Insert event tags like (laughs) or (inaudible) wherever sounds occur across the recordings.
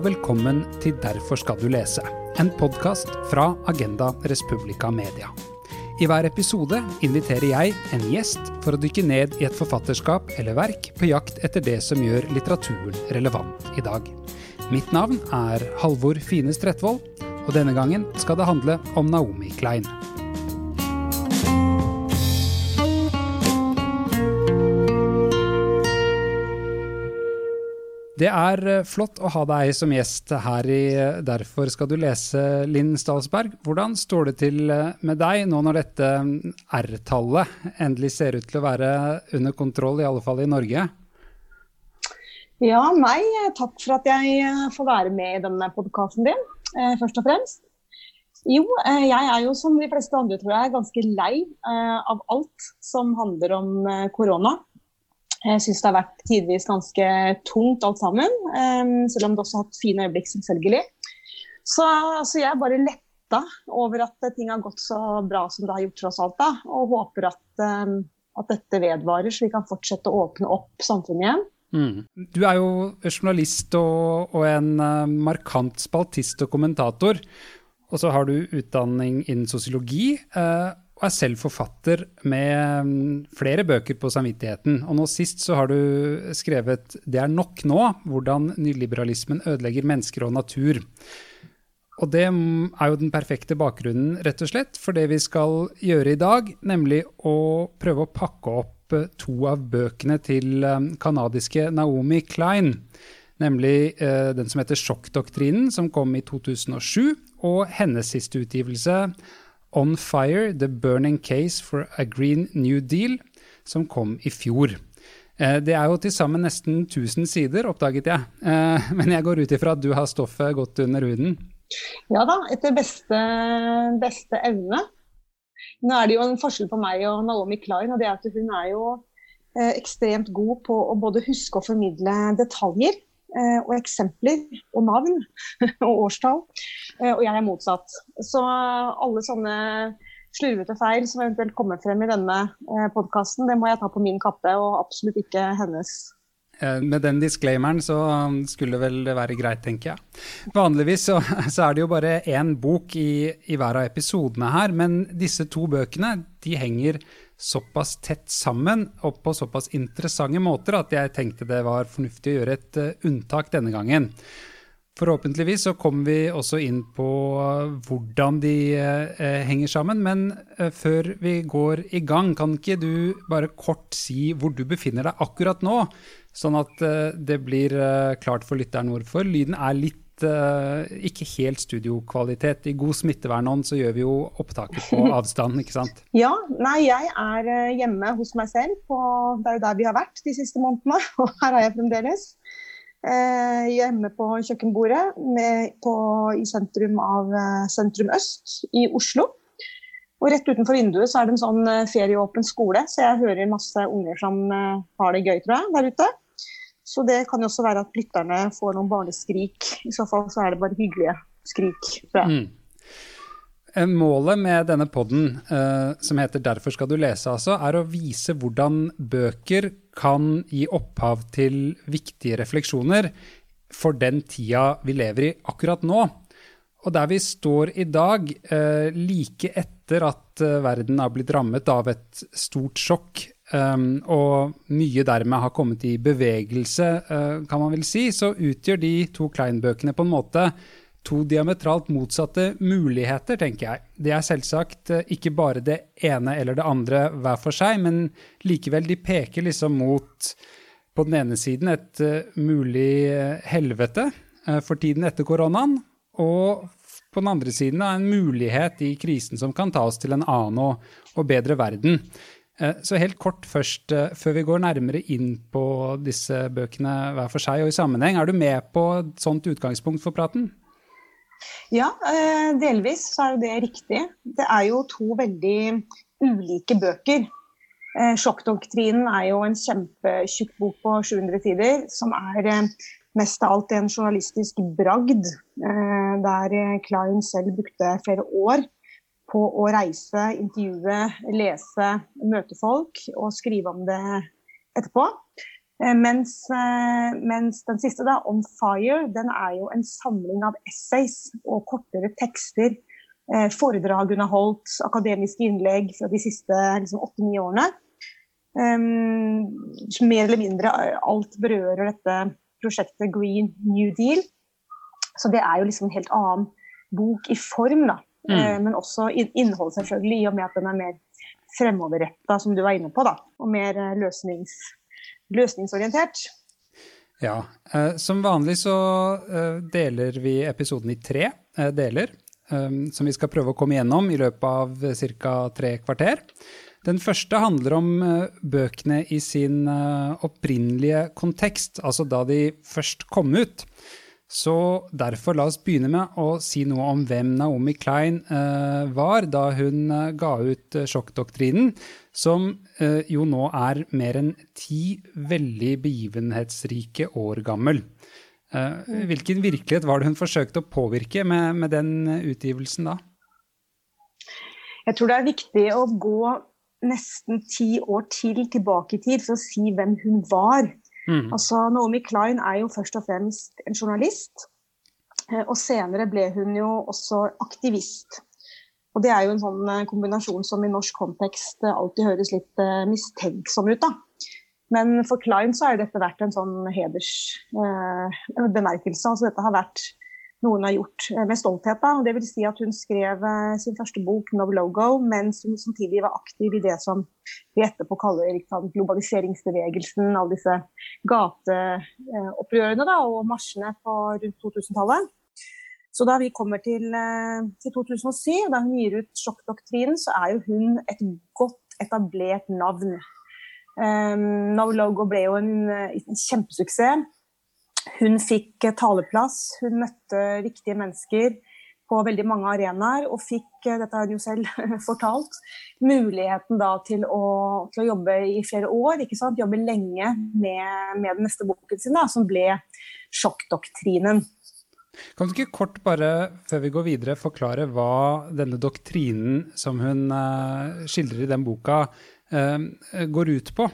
og velkommen til Derfor skal du lese, en podkast fra Agenda Respublica Media. I hver episode inviterer jeg en gjest for å dykke ned i et forfatterskap eller verk på jakt etter det som gjør litteraturen relevant i dag. Mitt navn er Halvor Fines Stretvold, og denne gangen skal det handle om Naomi Klein. Det er eh, flott å ha deg som gjest her i eh, Derfor skal du lese, Linn Stalsberg. Hvordan står det til eh, med deg nå når dette mm, R-tallet endelig ser ut til å være under kontroll, i alle fall i Norge? Ja, nei, takk for at jeg får være med i denne podkasten din, først og fremst. Jo, jeg er jo som de fleste andre, tror jeg, ganske lei av alt som handler om korona. Jeg syns det har vært tidvis ganske tungt alt sammen, um, selv om det også har hatt fine øyeblikk, selvfølgelig. Så så jeg er bare letta over at ting har gått så bra som det har gjort tross alt. da, Og håper at, um, at dette vedvarer, så vi kan fortsette å åpne opp samfunnet igjen. Mm. Du er jo journalist og, og en uh, markant spaltist og kommentator. Og så har du utdanning innen sosiologi. Uh, og er selv forfatter med mm, flere bøker på samvittigheten. Og nå sist så har du skrevet 'Det er nok nå', hvordan nyliberalismen ødelegger mennesker og natur. Og det er jo den perfekte bakgrunnen, rett og slett, for det vi skal gjøre i dag, nemlig å prøve å pakke opp eh, to av bøkene til kanadiske eh, Naomi Klein. Nemlig eh, den som heter 'Sjokkdoktrinen', som kom i 2007, og hennes siste utgivelse, on Fire, The Burning Case for a Green New Deal, som kom i fjor. Eh, det er jo til sammen nesten 1000 sider, oppdaget jeg. Eh, (laughs) men jeg går ut ifra at du har stoffet godt under huden? Ja da, etter beste, beste evne. Nå er det jo en forskjell på meg og Naomi Klein, og det er at hun er jo eh, ekstremt god på å både huske og formidle detaljer. Eh, og eksempler og navn (laughs) og årstall. Eh, og jeg er motsatt. Så alle sånne slurvete feil som eventuelt kommer frem i denne eh, podkasten, det må jeg ta på min kappe, og absolutt ikke hennes. Med den disclaimeren så skulle det vel være greit, tenker jeg. Vanligvis så, (laughs) så er det jo bare én bok i, i hver av episodene her, men disse to bøkene de henger såpass tett sammen og på såpass interessante måter at jeg tenkte det var fornuftig å gjøre et uh, unntak denne gangen. Forhåpentligvis så kommer vi også inn på hvordan de uh, henger sammen. Men før vi går i gang, kan ikke du bare kort si hvor du befinner deg akkurat nå? Sånn at det blir klart for lytteren hvorfor. Lyden er litt ikke helt studiokvalitet. I god smittevernånd så gjør vi jo opptaket på (laughs) avstand, ikke sant? Ja, nei jeg er uh, hjemme hos meg selv. På, det er jo der vi har vært de siste månedene, (laughs) og her er jeg fremdeles. Uh, hjemme på kjøkkenbordet med, på, i sentrum av sentrum øst i Oslo. Og rett utenfor vinduet så er det en sånn ferieåpen skole, så jeg hører masse unger som har det gøy, tror jeg, der ute. Så det kan jo også være at lytterne får noen barneskrik. I så fall så er det bare hyggelige skrik. Mm. Eh, målet med denne poden, uh, som heter 'Derfor skal du lese', altså, er å vise hvordan bøker kan gi opphav til viktige refleksjoner for den tida vi lever i akkurat nå. Og der vi står i dag, uh, like etter at uh, verden har blitt rammet av et stort sjokk Um, og mye dermed har kommet i bevegelse, uh, kan man vel si, så utgjør de to Klein-bøkene på en måte to diametralt motsatte muligheter, tenker jeg. Det er selvsagt uh, ikke bare det ene eller det andre hver for seg, men likevel, de peker liksom mot på den ene siden et uh, mulig helvete for tiden etter koronaen, og på den andre siden en mulighet i krisen som kan ta oss til en annen og, og bedre verden. Eh, så helt kort først, eh, før vi går nærmere inn på disse bøkene hver for seg og i sammenheng. Er du med på et sånt utgangspunkt for praten? Ja, eh, delvis så er jo det riktig. Det er jo to veldig ulike bøker. Sjokkdoktrinen er jo en kjempetjukk bok på 700 sider, som er mest av alt en journalistisk bragd, der Klein selv brukte flere år på å reise, intervjue, lese, møte folk og skrive om det etterpå. Mens, mens, den siste, da, 'On Fire', den er jo en samling av essays og kortere tekster. Foredrag hun har holdt, akademiske innlegg fra de siste liksom, åtte-ni årene. Um, mer eller mindre alt berører dette prosjektet Green New Deal. Så det er jo liksom en helt annen bok i form, da. Mm. Uh, men også innhold, selvfølgelig, i og med at den er mer fremoverretta, som du var inne på, da. Og mer uh, løsnings, løsningsorientert. Ja. Uh, som vanlig så deler vi episoden i tre deler. Som vi skal prøve å komme gjennom i løpet av ca. tre kvarter. Den første handler om eh, bøkene i sin eh, opprinnelige kontekst, altså da de først kom ut. Så derfor la oss begynne med å si noe om hvem Naomi Klein eh, var da hun ga ut Sjokkdoktrinen, som jo nå er mer enn ti veldig begivenhetsrike år gammel. hvilken virkelighet var det hun forsøkte å påvirke med, med den utgivelsen da? Jeg tror det er viktig å gå nesten ti år til tilbake i tid for å si hvem hun var. Mm. Altså, Naomi Klein er jo først og fremst en journalist. Eh, og senere ble hun jo også aktivist. Og det er jo en sånn eh, kombinasjon som i norsk kontekst eh, alltid høres litt mistenksom ut, da. Men for Klein så har dette vært en sånn hedersbemerkelse. Eh, altså dette har vært noe hun har gjort eh, med stolthet. Da. Det vil si at hun skrev eh, sin første bok 'No Logo', mens hun samtidig var aktiv i det som vi etterpå kaller liksom, globaliseringsbevegelsen, alle disse gateopprørene da, og marsjene på rundt 2000-tallet. Så da vi kommer til, eh, til 2007, da hun gir ut 'Sjokkdoktrinen', så er jo hun et godt etablert navn. Um, no Logo ble jo en, en kjempesuksess. Hun fikk taleplass, hun møtte viktige mennesker på veldig mange arenaer og fikk, eh, dette har hun jo selv (laughs) fortalt, muligheten da til å, til å, jobbe i flere år. Jobbe lenge med, med den neste boken sin, da, som ble 'Sjokkdoktrinen'. Kan du ikke kort bare, før vi går videre, forklare hva denne doktrinen som hun uh, skildrer i den boka, går ut på?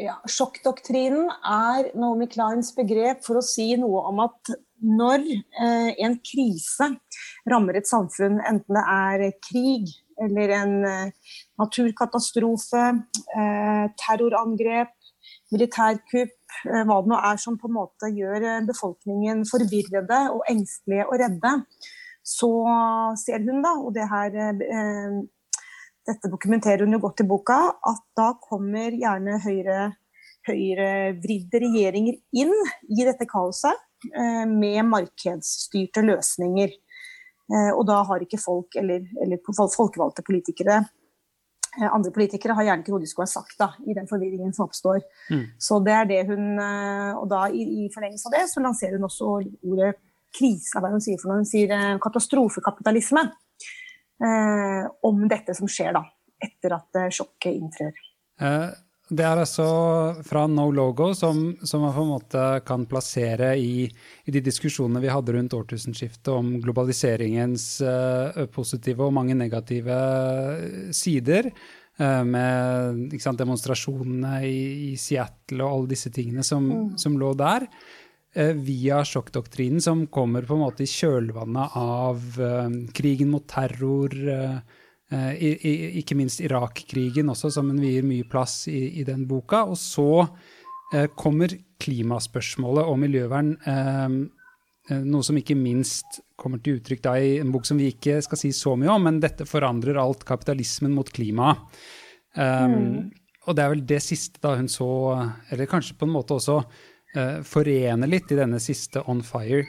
Ja, Sjokkdoktrinen er Naomi Kleins begrep for å si noe om at når eh, en krise rammer et samfunn, enten det er krig eller en eh, naturkatastrofe, eh, terrorangrep, militærkupp, eh, hva det nå er som på en måte gjør eh, befolkningen forvirrede og engstelige og redde, så ser hun da, og det her eh, dette dokumenterer hun jo godt i boka, at da kommer gjerne høyre, høyrevridde regjeringer inn i dette kaoset eh, med markedsstyrte løsninger. Eh, og da har ikke folk, eller, eller folkevalgte politikere eh, andre politikere har gjerne ikke noe de skulle ha sagt da, i den forvirringen som oppstår. Mm. Så det er det hun, Og da i, i forlengelse av det så lanserer hun også ordet krise, hva hun sier for noe. Hun sier katastrofekapitalisme om dette som skjer da, etter at eh, sjokket inntrer. Eh, det er altså fra No Logo, som, som, man på en måte kan plassere i, i, de diskusjonene vi hadde rundt årtusenskiftet om globaliseringens positive og mange negative sider. Med sant, demonstrasjonene i, i, Seattle og alle disse tingene som, mm. som lå der. Eh, via sjokkdoktrinen, som kommer på en måte i kjølvannet av uh, krigen mot terror, i, i, ikke minst Irak-krigen også, som hun vier mye plass i, i den boka. Og så kommer klimaspørsmålet og miljøvern, noe som ikke minst kommer til uttrykk da i en bok som vi ikke skal si så mye om, men dette forandrer alt kapitalismen mot klima. Um, mm. Og det er vel det siste da hun så, eller kanskje på en måte også forene litt i denne siste On Fire.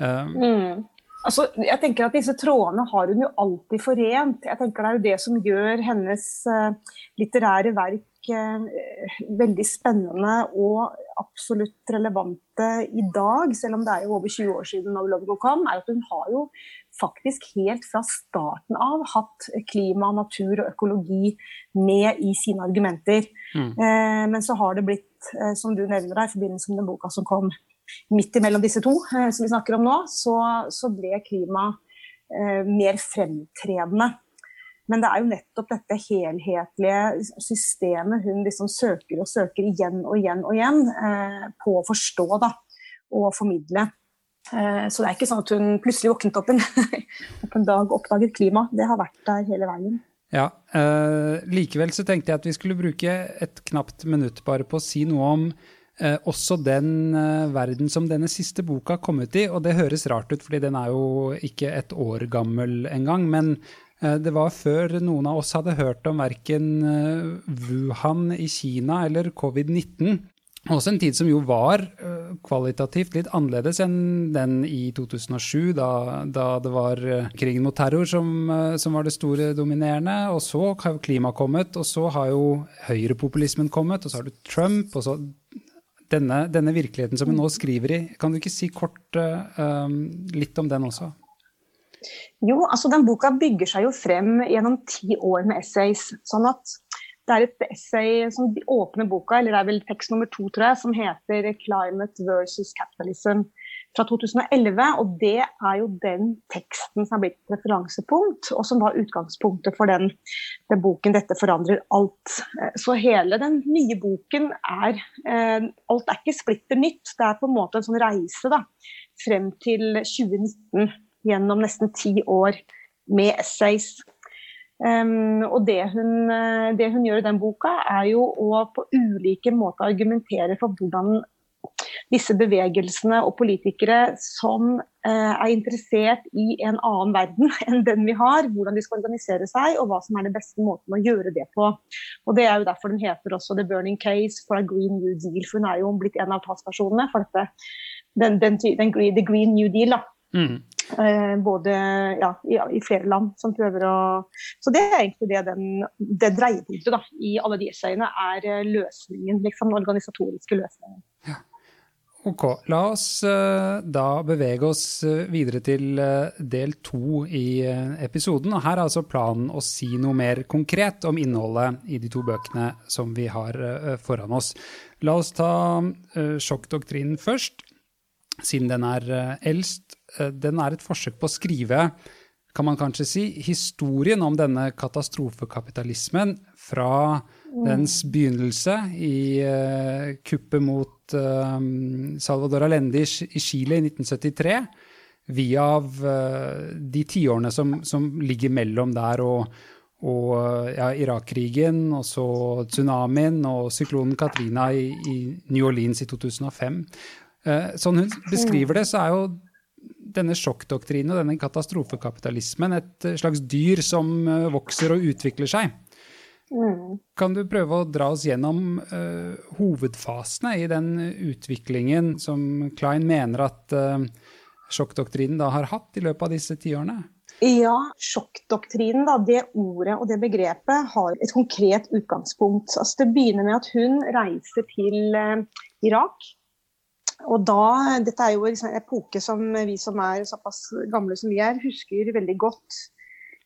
Uh, mm. Altså, jeg tenker at Disse trådene har hun jo alltid forent. Jeg tenker Det er jo det som gjør hennes uh, litterære verk veldig spennende og absolutt relevante i dag, selv om det er jo over 20 år siden Logo kom, er at hun har jo faktisk helt fra starten av hatt klima, natur og økologi med i sine argumenter. Mm. Eh, men så har det blitt Eh, som du nevner her, i forbindelse med den boka som kom midt imellom disse to, eh, som vi snakker om nå, så, så ble klima mer fremtredende. Men det er jo nettopp dette helhetlige systemet hun liksom søker og søker igjen og igjen og igjen eh, på å forstå da, og formidle. Eh, så det er ikke sånn at hun plutselig våknet opp en, (laughs) opp en dag og oppdaget klima. Det har vært der hele veien. Ja, eh, Likevel så tenkte jeg at vi skulle bruke et knapt minutt bare på å si noe om eh, også den eh, verden som denne siste boka kom ut i. Og det høres rart ut, fordi den er jo ikke et år gammel engang. Men eh, det var før noen av oss hadde hørt om verken eh, Wuhan i Kina eller covid-19. Også en tid som jo var kvalitativt litt annerledes enn den i 2007, da, da det var krigen mot terror som, som, var det store dominerende. Og så har jo klima kommet, og så har jo høyrepopulismen kommet, og så har du Trump, og så denne, denne, virkeligheten som vi nå skriver i. Kan du ikke si kort uh, litt om den også? Jo, altså den boka bygger seg jo frem gjennom ti år med essays. sånn at det er et essay som åpner boka, eller det er vel tekst nummer to, tror jeg, som heter 'Climate versus Capitalism' fra 2011. Og det er jo den teksten som har blitt referansepunkt, og som var utgangspunktet for den, den, boken 'Dette forandrer alt'. Så hele den nye boken er eh, Alt er ikke splitter nytt. Det er på en måte en sånn reise da, frem til 2019 gjennom nesten ti år med essays. Um, og det hun, eh, det hun, gjør i den boka, er jo å på ulike måter argumentere for hvordan disse bevegelsene og politikere som uh, er interessert i en annen verden (laughs) enn den vi har, hvordan de skal organisere seg og hva som er den beste måten å gjøre det på. Og Det er jo derfor den heter også The Burning Case for a Green New Deal, for hun er jo blitt en av talspersonene for dette. Den, den, den, The Green New Deal. da. Mm. Eh, både ja, i, i, flere land som prøver å Så det er egentlig det den, det dreiepunktet da, i alle de essayene er eh, løsningen, liksom den organisatoriske løsningen. Ja. Ok, la oss uh, da bevege oss videre til del to i episoden. Og her er altså planen å si noe mer konkret om innholdet i de to bøkene som vi har foran oss. La oss ta sjokkdoktrinen først, siden den er eldst. Den er et forsøk på å skrive kan man kanskje si, historien om denne katastrofekapitalismen fra dens begynnelse i uh, kuppet mot uh, Salvador Allende i Chile i 1973, via uh, de tiårene som, som, ligger mellom der og, og ja, Irak-krigen, og så tsunamien og syklonen Katrina i, i New Orleans i 2005. Sånn hun beskriver det, så er jo denne sjokkdoktrinen og denne katastrofekapitalismen et slags dyr som eh, vokser og utvikler seg. Mm. Kan du prøve å dra oss gjennom uh, hovedfasene i den utviklingen som Klein mener at uh, sjokkdoktrinen da har hatt i løpet av disse tiårene? Ja, sjokkdoktrinen, da, det ordet og det begrepet, har et konkret utgangspunkt. Altså, det begynner med at hun reiser til uh, Irak og da, Dette er jo en epoke som vi som er såpass gamle som vi er, husker veldig godt.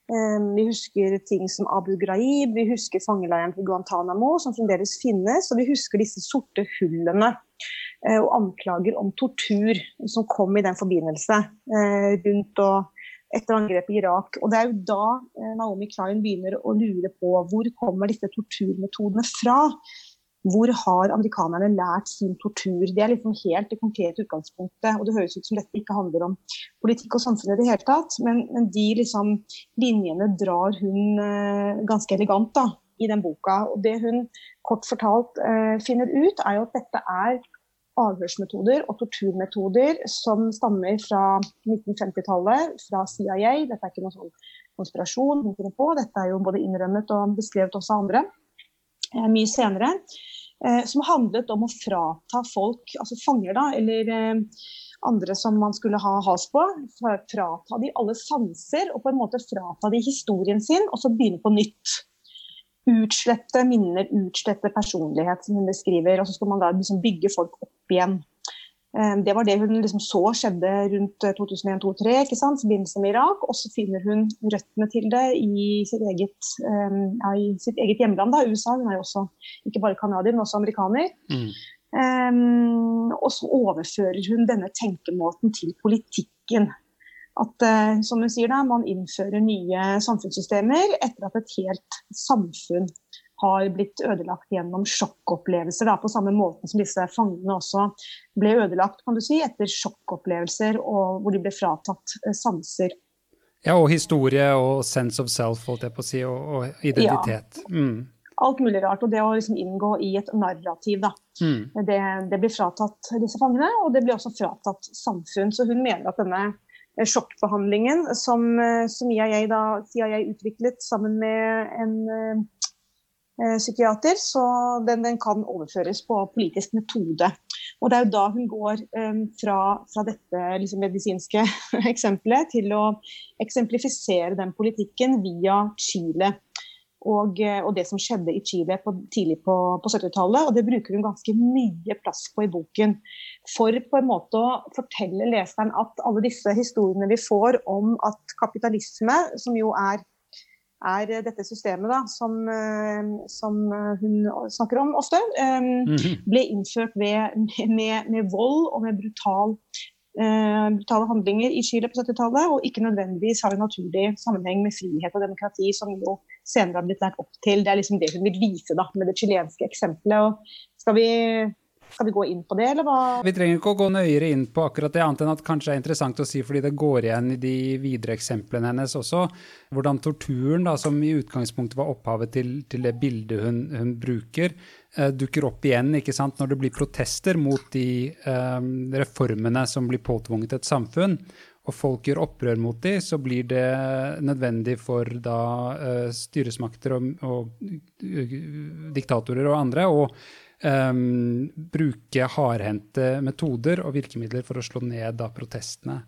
Um, vi husker ting som Abu Ghraib, vi husker fangeleiren til Guantánamo, som fremdeles finnes. Og vi husker disse sorte hullene uh, og anklager om tortur som kom i den forbindelse. Uh, rundt og etter angrepet i Irak. Og Det er jo da uh, Naomi Klein begynner å lure på hvor kommer disse torturmetodene fra. Hvor har amerikanerne lært sin tortur? Det er liksom helt det konkrete utgangspunktet. og Det høres ut som dette ikke handler om politikk og samfunn i det hele tatt, men, men de liksom, linjene drar hun eh, ganske elegant da, i den boka. og Det hun kort fortalt eh, finner ut, er jo at dette er avhørsmetoder og torturmetoder som stammer fra 1950-tallet, fra CIA. Dette er ikke noen sånn konspirasjon, dette er jo både innrømmet og beskrevet også av andre mye senere. Eh, som handlet om å frata folk, altså fanger, da, eller eh, andre som man skulle ha has på, frata de alle sanser og på en måte frata de historien sin, og så begynne på nytt. Utslette minner, utslette personlighet, som hun beskriver. Og så skal man da liksom bygge folk opp igjen. Eh, det var det hun liksom så skjedde rundt 2001-2003 eh, i forbindelse med Irak. Og så finner hun røttene til det i sitt eget, eh, ja, i sitt eget hjemland, da, USA. Hun er jo også ikke bare canadier, men også amerikaner. Mm. Um, og så overfører hun denne tenkemåten til politikken. at uh, som hun sier da, man innfører nye samfunnssystemer etter at et helt samfunn har blitt ødelagt gjennom sjokkopplevelser. Da, på samme måte som disse fangene også ble ødelagt kan du si, etter sjokkopplevelser og hvor de ble fratatt eh, sanser. Ja, og historie og sense of self, holdt jeg på å si, og, og identitet. Ja. Mm. Alt mulig rart. Og det å liksom inngå i et narrativ, da. Mm. Det, det blir fratatt disse fangene, og det blir også fratatt samfunn. Så hun mener at denne eh, sjokkbehandlingen som, eh, som da, CIA utviklet sammen med en psykiater, så den, den, kan overføres på politisk metode. Og Det er jo da hun går um, fra, fra, dette liksom, medisinske (laughs) eksempelet til å eksemplifisere den politikken via Chile. Og, eh, og det som skjedde i Chile på, tidlig på, på 70-tallet. Og det bruker hun ganske mye plass på i boken. For på en måte å fortelle leseren at alle disse historiene vi får om at kapitalisme, som jo er er dette systemet da, som, eh, som, hun snakker om ofte, mhm. ble innført ved, med, med, vold og med brutal, uh, brutale handlinger i Chile på 70-tallet, og ikke nødvendigvis har en naturlig sammenheng med frihet og demokrati, som jo senere har blitt lært opp til. Det er liksom det hun vil vise da, med det chilenske eksempelet. Og skal vi skal vi gå inn på det, eller hva? Vi trenger ikke å gå nøyere inn på akkurat det, annet enn at kanskje er interessant å si, fordi det går igjen i de videre eksemplene hennes også, hvordan torturen, da, som i utgangspunktet var opphavet til, til det bildet hun, hun bruker, eh, dukker opp igjen ikke sant, når det blir protester mot de eh, reformene som blir påtvunget et samfunn. Og folk gjør opprør mot dem, så blir det nødvendig for da uh, styresmakter og, og uh, diktatorer og andre å um, bruke hardhendte metoder og virkemidler for å slå ned da protestene.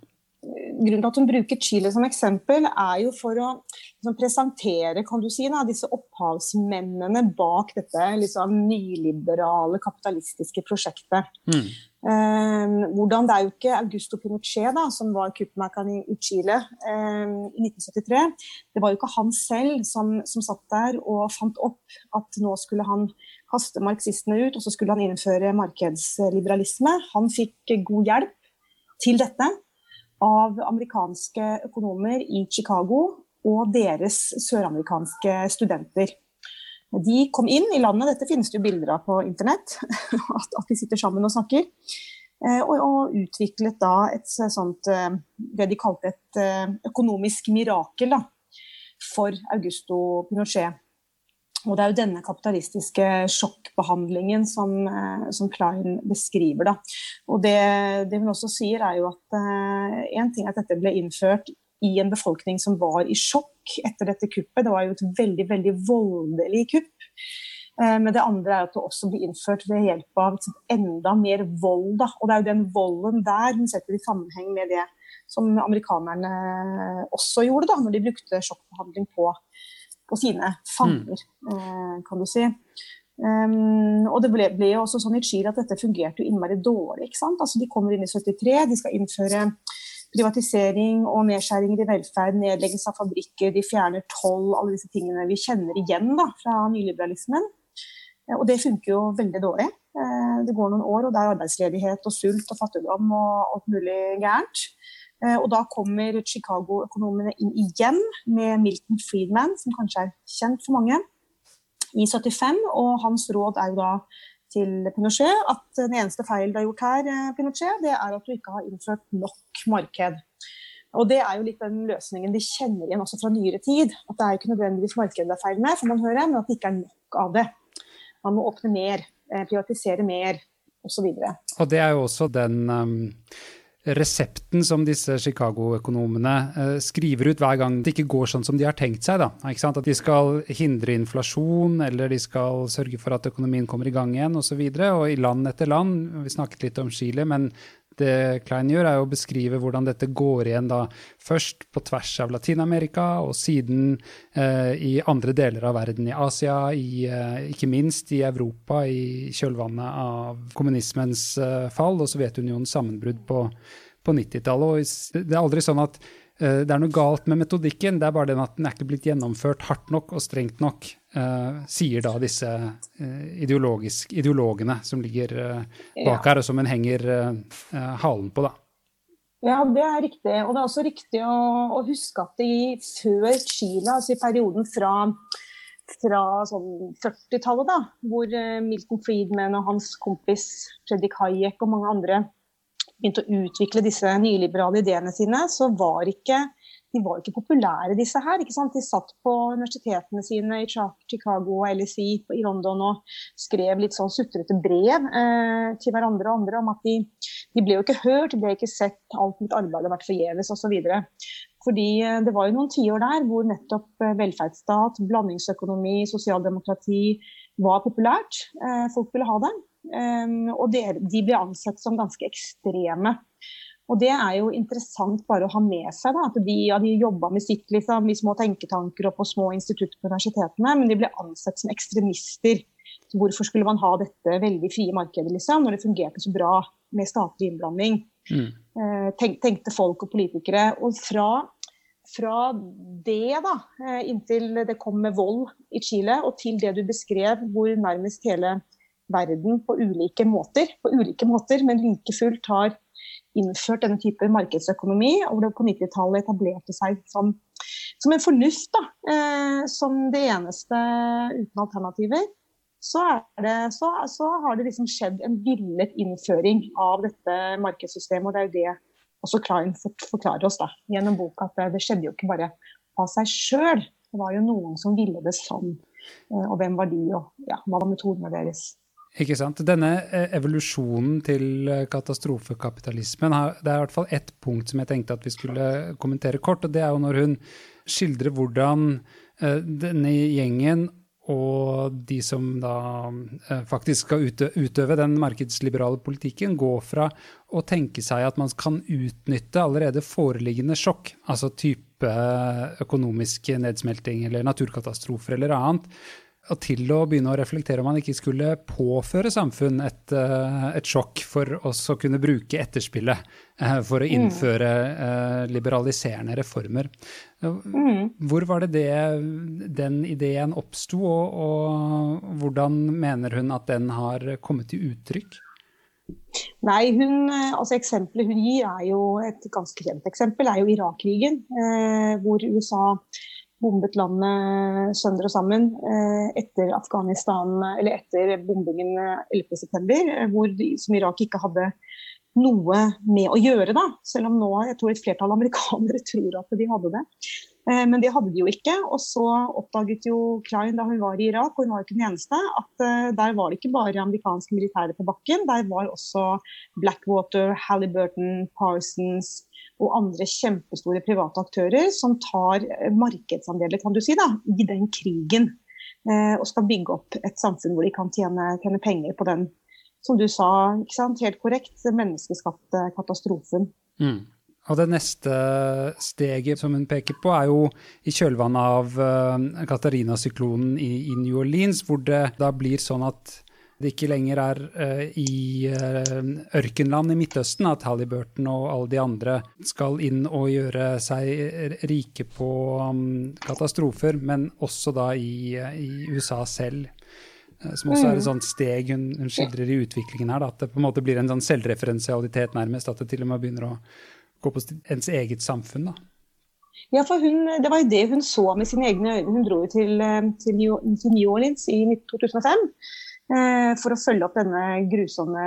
Grunnen til at hun bruker Chile som eksempel, er jo for å liksom, presentere kan du si, da, disse opphavsmennene bak dette liksom, nyliberale, kapitalistiske prosjektet. Mm. Um, hvordan Det er jo ikke Augusto Pinochet, da, som var kuppmakeren i, i, Chile um, i 1973. Det var jo ikke han selv som, som satt der og fant opp at nå skulle han kaste marxistene ut, og så skulle han innføre markedsliberalisme. Han fikk god hjelp til dette av amerikanske økonomer i Chicago og deres søramerikanske studenter. De kom inn i landet, dette finnes det jo bilder av på internett, (laughs) at de sitter sammen og snakker. Eh, og, og utviklet da et sånt eh, det de kalte et eh, økonomisk mirakel da, for Augusto Pinochet. Og det er jo denne kapitalistiske sjokkbehandlingen som, eh, som Klein beskriver. Da. Og det, det, hun også sier, er jo at én uh, ting er at dette ble innført i en befolkning som var i sjokk etter dette kuppet. Det var jo et veldig, veldig voldelig kupp. Uh, men det andre er at det også blir innført ved hjelp av enda mer vold. Da. Og det er jo den volden der hun setter i sammenheng med det som amerikanerne også gjorde da når de brukte sjokkbehandling på på sine fanger, mm. kan du si. Um, og det ble, ble, jo også sånn i Chile at dette fungerte jo innmari dårlig. ikke sant? Altså De kommer inn i 73, de skal innføre privatisering og nedskjæringer i velferd, nedleggelse av fabrikker, de fjerner toll, alle disse tingene vi kjenner igjen da, fra nyliberalismen. Eh, og det funker jo veldig dårlig. Eh, det går noen år, og det er arbeidsledighet og sult og fattigdom og alt mulig gærent. Eh, og da kommer Chicago-økonomene inn igjen med Milton Friedman, som kanskje er kjent for mange, i 75. Og hans råd er jo da til Pinochet at den eneste feil du har gjort her, eh, Pinochet, det er at du ikke har innført nok marked. Og det er jo litt den løsningen vi kjenner igjen også fra nyere tid. At det er ikke nødvendigvis markedet det er feil med, som man hører, men at det ikke er nok av det. Man må åpne mer, eh, privatisere mer, osv. Og, og det er jo også den um resepten som disse Chicago-økonomene eh, skriver ut hver gang det ikke går sånn som de har tenkt seg. Da. At de skal hindre inflasjon, eller de skal sørge for at økonomien kommer i gang igjen osv. Og, så og i land etter land, vi snakket litt om Chile, men det Klein gjør, er å beskrive hvordan dette går igjen da først på tvers av Latin-Amerika, og siden eh, i andre deler av verden, i Asia, i, eh, ikke minst i Europa, i kjølvannet av kommunismens eh, fall og Sovjetunionens sammenbrudd på, på 90-tallet. Det er aldri sånn at det er noe galt med metodikken, det er bare den at den er ikke blitt gjennomført hardt nok og strengt nok, uh, sier da disse uh, ideologene som ligger uh, bak ja. her, og som en henger halen på, da. Ja, det er riktig. Og det er også riktig å, å huske at i, før Chile, altså i perioden fra, fra sånn 40-tallet, da, hvor eh, Milton Friedman og hans kompis Fredrik Hayek og mange andre begynte å utvikle disse nyliberale ideene sine, så var ikke de var ikke populære, disse her. ikke sant? De satt på universitetene sine i Chicago og LSI i London og skrev litt sånn sutrete brev eh, til hverandre og andre om at de, de, ble jo ikke hørt, de ble ikke sett, alt mitt arbeid har vært forgjeves osv. Fordi eh, det var jo noen tiår der hvor nettopp eh, velferdsstat, blandingsøkonomi, sosialdemokrati var populært. Eh, folk ville ha det. Eh, og de, de ble ansett som ganske ekstreme. Og det er jo interessant bare å ha med seg. Da, at De, ja, de jobba med sitt liksom, i små tenketanker og på små institutter på universitetene, men de ble ansett som ekstremister. Så hvorfor skulle man ha dette veldig frie markedet liksom, når det fungerte så bra med statlig innblanding? Mm. Eh, tenk, tenkte folk og politikere. Og fra, fra det, da, eh, inntil det kom med vold i Chile, og til det du beskrev, hvor nærmest hele verden på ulike måter, på ulike måter men like fullt har innført denne type markedsøkonomi, hvor det på 90-tallet etablerte seg som, som en fornuft, da, eh, som det eneste uten alternativer, så, det, så, så, har det liksom skjedd en villet innføring av dette markedssystemet. og Det er jo det også Klein forklarer oss da, gjennom boka, at det, det skjedde jo ikke bare av seg sjøl. Det var jo noen som ville det sånn. Eh, og hvem var de, og ja, hva var metodene deres? Ikke sant. Denne eh, evolusjonen til eh, katastrofekapitalismen, det er i hvert fall ett punkt som jeg tenkte at vi skulle kommentere kort. og Det er jo når hun skildrer hvordan eh, denne gjengen og de som da faktisk skal utøve den markedsliberale politikken, går fra å tenke seg at man kan utnytte allerede foreliggende sjokk, altså type økonomisk nedsmelting eller naturkatastrofer eller annet, og til å begynne å reflektere om man ikke skulle påføre samfunn et, eh, et sjokk for oss å kunne bruke etterspillet eh, for å mm. innføre mm. liberaliserende reformer. Mm. Hvor var det, det den ideen oppsto, og, og, hvordan mener hun at den har kommet til uttrykk? Nei, hun, altså Eksempelet hun gir, er jo et ganske kjent eksempel, er jo Irak-krigen. Eh, hvor USA bombet landet sønder og sammen eh, etter Afghanistan, eller etter bombingen 11.9., eh, hvor de, som Irak ikke hadde noe med å gjøre. da, Selv om nå jeg tror et flertall amerikanere (laughs) tror at de hadde det. Eh, men det hadde de jo ikke. Og så oppdaget jo Klein da hun var i Irak, og hun var ikke den eneste, at der var det ikke bare amerikanske militære på bakken. Der var også Blackwater, Halliburton, Parsons, og andre kjempestore private aktører som tar eh, markedsandeler kan du si, da, i den krigen. Eh, og skal bygge opp et samfunn hvor de kan tjene, tjene penger på den, som du sa, helt korrekt, menneskeskapte katastrofen. Mm. Og det neste steget som hun peker på, er jo i kjølvannet av uh, Katarina-syklonen i, i, New Orleans, hvor det da blir sånn at det ikke lenger er uh, i uh, ørkenland i Midtøsten at Halliburton og alle de andre skal inn og gjøre seg rike på um, katastrofer, men også da i, i USA selv. Som også er et mm. sånt steg hun, hun skildrer i utviklingen her. Da, at det på en måte blir en sånn selvreferensialitet nærmest. At det til og med begynner å gå på ens eget samfunn. da. Ja, for hun, Det var jo det hun så med sine egne øyne. Hun dro jo til, til New Orleans i 2005. Eh, for å følge opp denne grusomme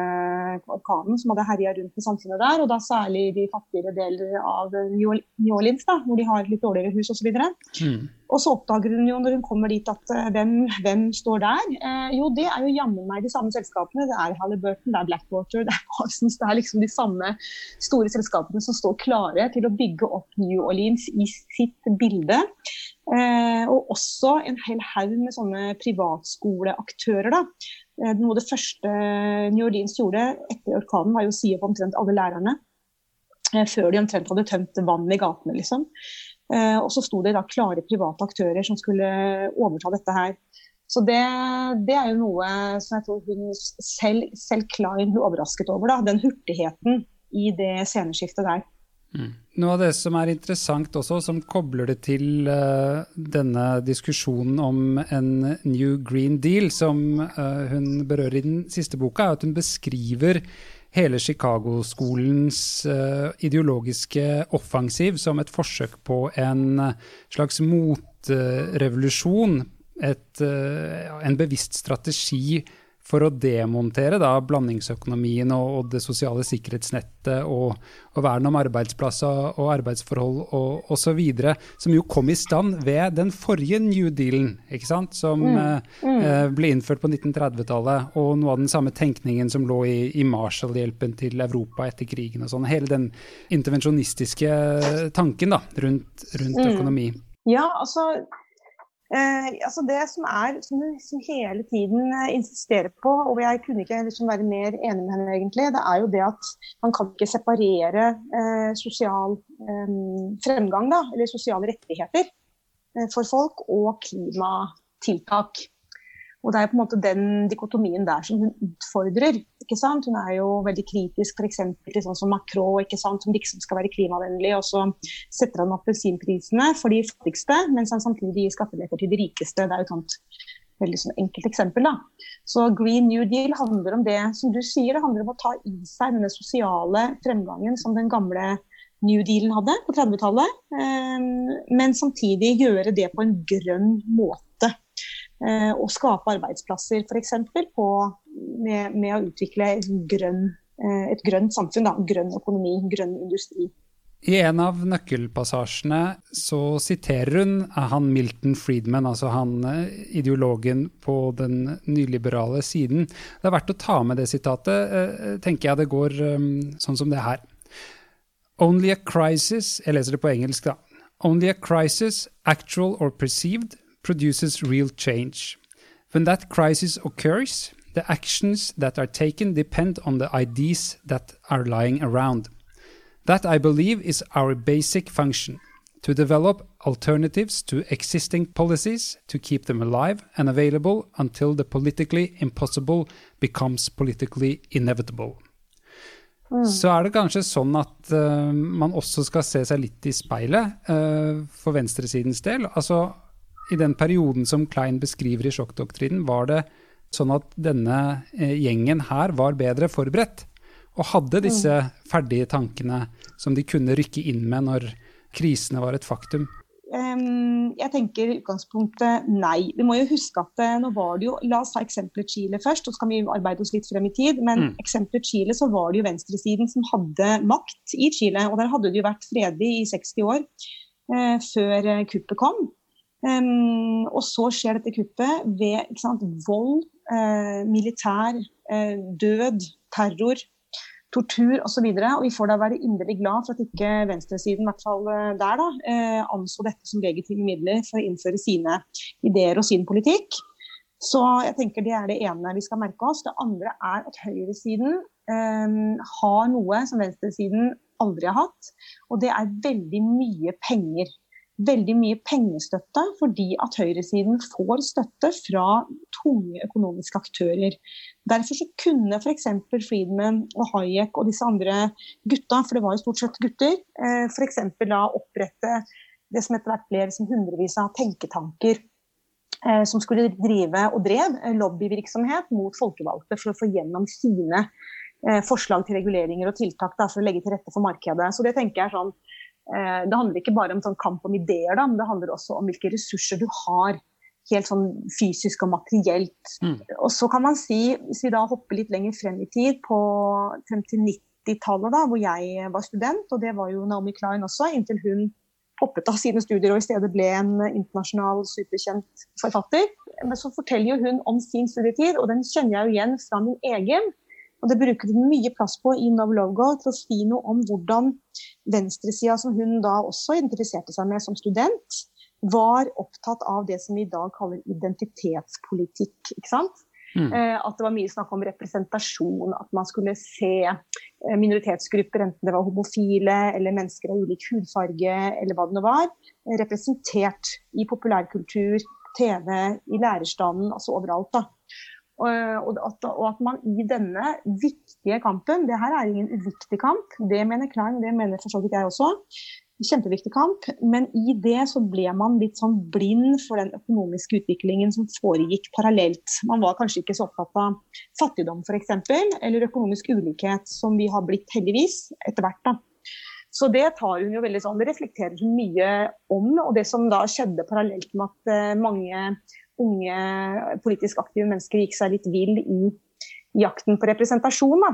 orkanen som hadde herja rundt i samfunnet der. Og da særlig de fattigere deler av New Orleans, da, hvor de har litt dårligere hus osv. Mm. Og så oppdager hun jo når hun kommer dit at uh, hvem, hvem, står der? Eh, jo, det er jo jammen meg de samme selskapene. Det er Halliburton, det er Blackwater, (laughs) det er Parsons. Det er liksom de samme store selskapene som står klare til å bygge opp New Orleans i sitt bilde. Eh, og også en hel haug med sånne privatskoleaktører. Da. Eh, noe av det første New Orleans gjorde etter orkanen, var jo å si opp omtrent alle lærerne. Eh, før de omtrent hadde tømt vann i gatene, liksom. Eh, og så sto det da klare private aktører som skulle overta dette her. Så det, det, er jo noe som jeg tror hun selv, selv Klein hun overrasket over. Da. Den hurtigheten i det sceneskiftet der. Mm. Noe av det som er interessant også, som kobler det til uh, denne diskusjonen om en New Green Deal, som uh, hun berører i den siste boka, er at hun beskriver hele Chicago-skolens uh, ideologiske offensiv som et forsøk på en slags motrevolusjon. En bevisst strategi for å demontere da, blandingsøkonomien og, og, det sosiale sikkerhetsnettet og, og vern om arbeidsplasser og arbeidsforhold og osv., som jo kom i stand ved den forrige New Dealen, ikke sant? som mm. Mm. Eh, ble innført på 1930-tallet, og noe av den samme tenkningen som lå i, i Marshall-hjelpen til Europa etter krigen og sånn. Hele den intervensjonistiske tanken da, rundt, rundt mm. økonomi. Ja, altså Eh, altså det som er, som hun hele tiden eh, insisterer på, og jeg kunne ikke liksom være mer enig med henne egentlig, det er jo det at man kan ikke separere eh, sosial eh, fremgang, da, eller sosiale rettigheter eh, for folk, og klimatiltak. Og det er på en måte den dikotomien der som hun utfordrer. Ikke sant? Hun er jo veldig kritisk f.eks. til sånn som Macron, ikke sant? som liksom skal være klimavennlig. Og så setter han appelsinprisene for de fattigste, mens han samtidig gir skatteletter til de rikeste. Det er jo et sånt veldig sånn enkelt eksempel. da. Så Green New Deal handler om det som du sier, det handler om å ta i seg denne sosiale fremgangen som den gamle New Dealen hadde på 30-tallet, eh, men samtidig gjøre det på en grønn måte. Eh, og skape arbeidsplasser f.eks. Med, med å utvikle et, grønn, eh, et grønt samfunn. Da. Grønn økonomi, grønn industri. I en av nøkkelpassasjene så siterer hun han Milton Friedman, altså han eh, ideologen på den nyliberale siden. Det er verdt å ta med det sitatet, tenker jeg det går sånn som det her. Only a crisis Jeg leser det på engelsk, da. Only a crisis, actual or perceived, produces real change. When that crisis occurs, the actions that are taken depend on the IDs that are lying around. That, I believe, is our basic function to develop alternatives to existing policies to keep them alive and available until the politically impossible becomes politically inevitable. Mm. Så er det kanskje sånn at uh, man også skal se seg litt i speilet uh, for venstresidens del. Altså i den perioden som Klein beskriver i sjokkdoktrinen, var det sånn at denne eh, gjengen her var bedre forberedt. Og hadde disse mm. ferdige tankene som de kunne rykke inn med når krisene var et faktum. jeg tenker i utgangspunktet nei. Vi må jo huske at eh, nå var det jo La oss ta eksempelet Chile først, og så kan vi arbeide oss litt frem i tid. Men mm. eksempelet Chile så var det jo venstresiden som hadde makt i Chile. Og der hadde det jo vært fredelig i 60 år eh, før kuppet kom. Um, og så skjer dette kuppet ved sant, vold, eh, militær, eh, død, terror, tortur osv. Og, og vi får da være inderlig glad for at ikke venstresiden, i hvert fall eh, der, da, eh, anså dette som legitime midler for å innføre sine ideer og sin politikk. Så jeg tenker det er det ene vi skal merke oss. Det andre er at høyresiden eh, har noe som venstresiden aldri har hatt. Og det er veldig mye penger veldig mye pengestøtte fordi at høyresiden får støtte fra tunge økonomiske aktører. Derfor så kunne f.eks. Friedman og Hayek og disse andre gutta, for det var jo stort sett gutter, for f.eks. da opprette det som etter hvert ble liksom hundrevis av tenketanker eh, som skulle drive og drev lobbyvirksomhet mot folkevalgte for å få gjennom sine eh, forslag til reguleringer og tiltak da, for å legge til rette for markedet. Så det tenker jeg er sånn Eh, det handler ikke bare om sånn kamp om ideer, da, men det handler også om hvilke ressurser du har. Helt sånn fysisk og materielt. Mm. Og så kan man si, hvis vi da hopper litt lenger frem i tid, på, frem til 90-tallet, da, hvor jeg var student, og det var jo Naomi Klein også, inntil hun hoppet av sine studier og i stedet ble en internasjonal superkjent forfatter. Men så forteller jo hun om sin studietid, og den kjenner jeg jo igjen fra min egen. Og det bruker vi mye plass på i Novlogo til å si noe om hvordan venstresida, som hun da også identifiserte seg med som student, var opptatt av det som vi i dag kaller identitetspolitikk. ikke sant? Mm. Eh, at det var mye snakk om representasjon, at man skulle se eh, minoritetsgrupper, enten det var homofile eller mennesker av ulik hudfarge eller hva det nå var, representert i populærkultur, TV, i lærerstanden, altså overalt. da. Og at, og at, man i denne viktige kampen Det her er ingen uviktig kamp, det mener Klein, det mener for så vidt jeg også. Kjempeviktig kamp. Men i det så ble man litt sånn blind for den økonomiske utviklingen som foregikk parallelt. Man var kanskje ikke så opptatt av fattigdom f.eks., eller økonomisk ulikhet, som vi har blitt heldigvis etter hvert. da. Så det tar hun jo veldig sånn, det reflekterer hun mye om. Og det som da skjedde parallelt med at uh, mange unge politisk aktive mennesker gikk seg litt vill i jakten på representasjon. da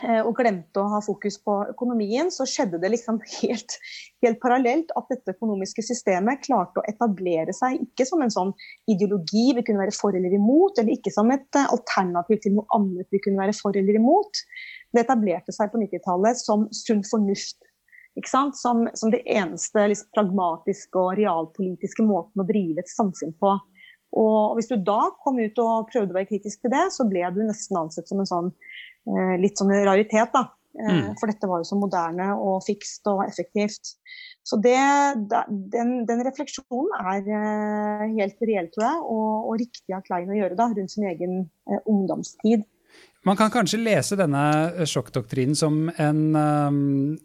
Eh, og glemte å ha fokus på økonomien, så skjedde det liksom (laughs) helt, helt, parallelt at dette økonomiske systemet klarte å etablere seg ikke som en sånn ideologi vi kunne være for eller imot, eller ikke som et eh, alternativ til noe annet vi kunne være for eller imot. Det etablerte seg på 90-tallet som sunn fornuft. Som, som, det eneste liksom, pragmatiske og realpolitiske måten å drive et samfunn på. Og hvis du da kom ut og prøvde å være kritisk til det, så ble du nesten ansett som en sånn Eh, litt sånn raritet, da. Eh, mm. For dette var jo så moderne og fikst og effektivt. Så det, den, den, refleksjonen er eh, helt reell, tror jeg, og, og, riktig av Klein å gjøre da, rundt sin egen ungdomstid. Man kan kanskje lese denne sjokkdoktrinen som en um,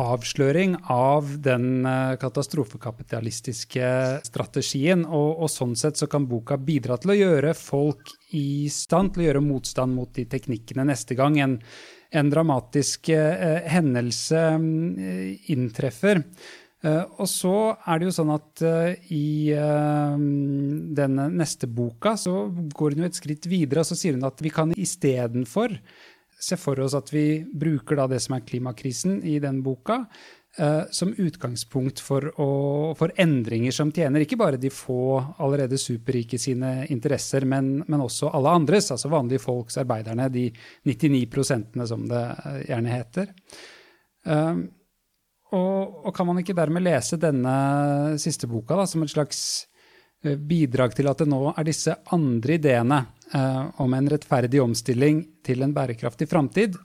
avsløring av den katastrofekapitalistiske strategien. Og, og, sånn sett så kan boka bidra til å gjøre folk i stand til å gjøre motstand mot de teknikkene neste gang en, en dramatisk uh, hendelse um, inntreffer. Uh, og så er det jo sånn at uh, i den denne neste boka så går hun jo et skritt videre, og så sier hun at vi kan istedenfor se for oss at vi bruker da det som er klimakrisen i den boka, som utgangspunkt for, å, for, endringer som tjener ikke bare de få allerede superrike sine interesser, men, men også alle andres, altså vanlige folks, arbeiderne, de 99 prosentene som det gjerne heter. Og, og, kan man ikke dermed lese denne siste boka da, som et slags eh, bidrag til at det nå er disse andre ideene eh, om en rettferdig omstilling til en bærekraftig framtid,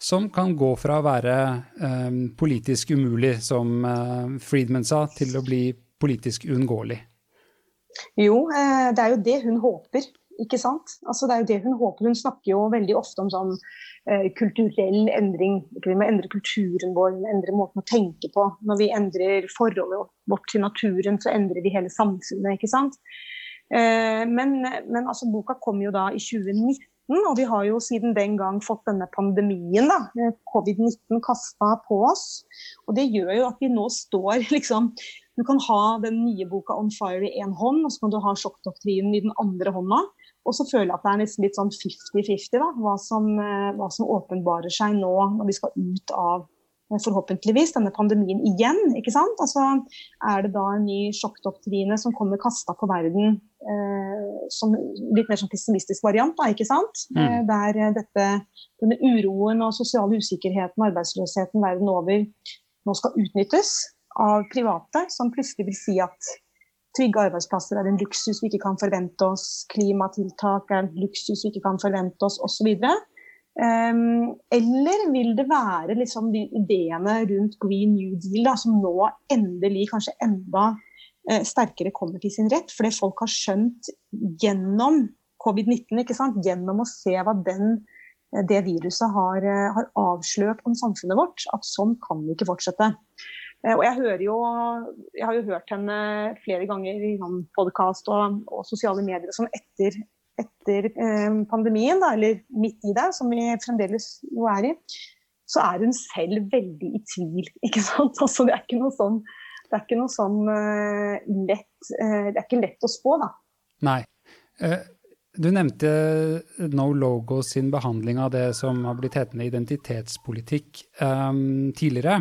som kan gå fra å være eh, politisk umulig, som eh, Friedman sa, til å bli politisk uunngåelig? Jo, eh, det er jo det hun håper, ikke sant. Altså, det er jo det hun håper. Hun snakker jo veldig ofte om sånn Eh, kulturell endring. Vi må endre kulturen vår, endre måten å tenke på. Når vi endrer forholdet vårt til naturen, så endrer vi hele samfunnet. ikke sant? Eh, men, men altså, boka kom jo da i 2019, og vi har jo siden den gang fått denne pandemien, da, covid-19, kasta på oss. Og det gjør jo at vi nå står (laughs) liksom Du kan ha den nye boka 'On Fire' i én hånd, og så kan du ha sjokkdoktrinen i den andre hånda. Og så føler jeg at det er nesten litt sånn 50-50 hva, eh, hva, som åpenbarer seg nå når vi skal ut av eh, forhåpentligvis denne pandemien igjen. ikke sant? Altså, Er det da en ny sjokkdoktrine som kommer kasta på verden eh, som litt mer sånn pessimistisk variant, da, ikke sant? Mm. Eh, der dette, denne uroen og sosiale usikkerheten og arbeidsløsheten verden over nå skal utnyttes av private, som plutselig vil si at Trygge arbeidsplasser er en luksus vi ikke kan forvente oss. Klimatiltak er en luksus vi ikke kan forvente oss, osv. Um, ehm, eller vil det være liksom de ideene rundt Green New Deal da, som nå endelig, kanskje enda eh, sterkere kommer til sin rett? Fordi folk har skjønt gjennom covid-19, gjennom å se hva den, det viruset har, uh, har avslørt om samfunnet vårt, at sånn kan vi ikke fortsette. Eh, og jeg hører jo Jeg har jo hørt henne flere ganger i sånn podkast og, og, sosiale medier sånn etter, etter eh, pandemien, da, eller midt i det, som vi fremdeles jo er i, så er hun selv veldig i tvil. (laughs) ikke sant? Altså, det er ikke noe sånn, det er ikke noe sånn uh, lett uh, Det er ikke lett å spå, da. Nei. Du nevnte No Logo sin behandling av det som har blitt hetende identitetspolitikk um, tidligere.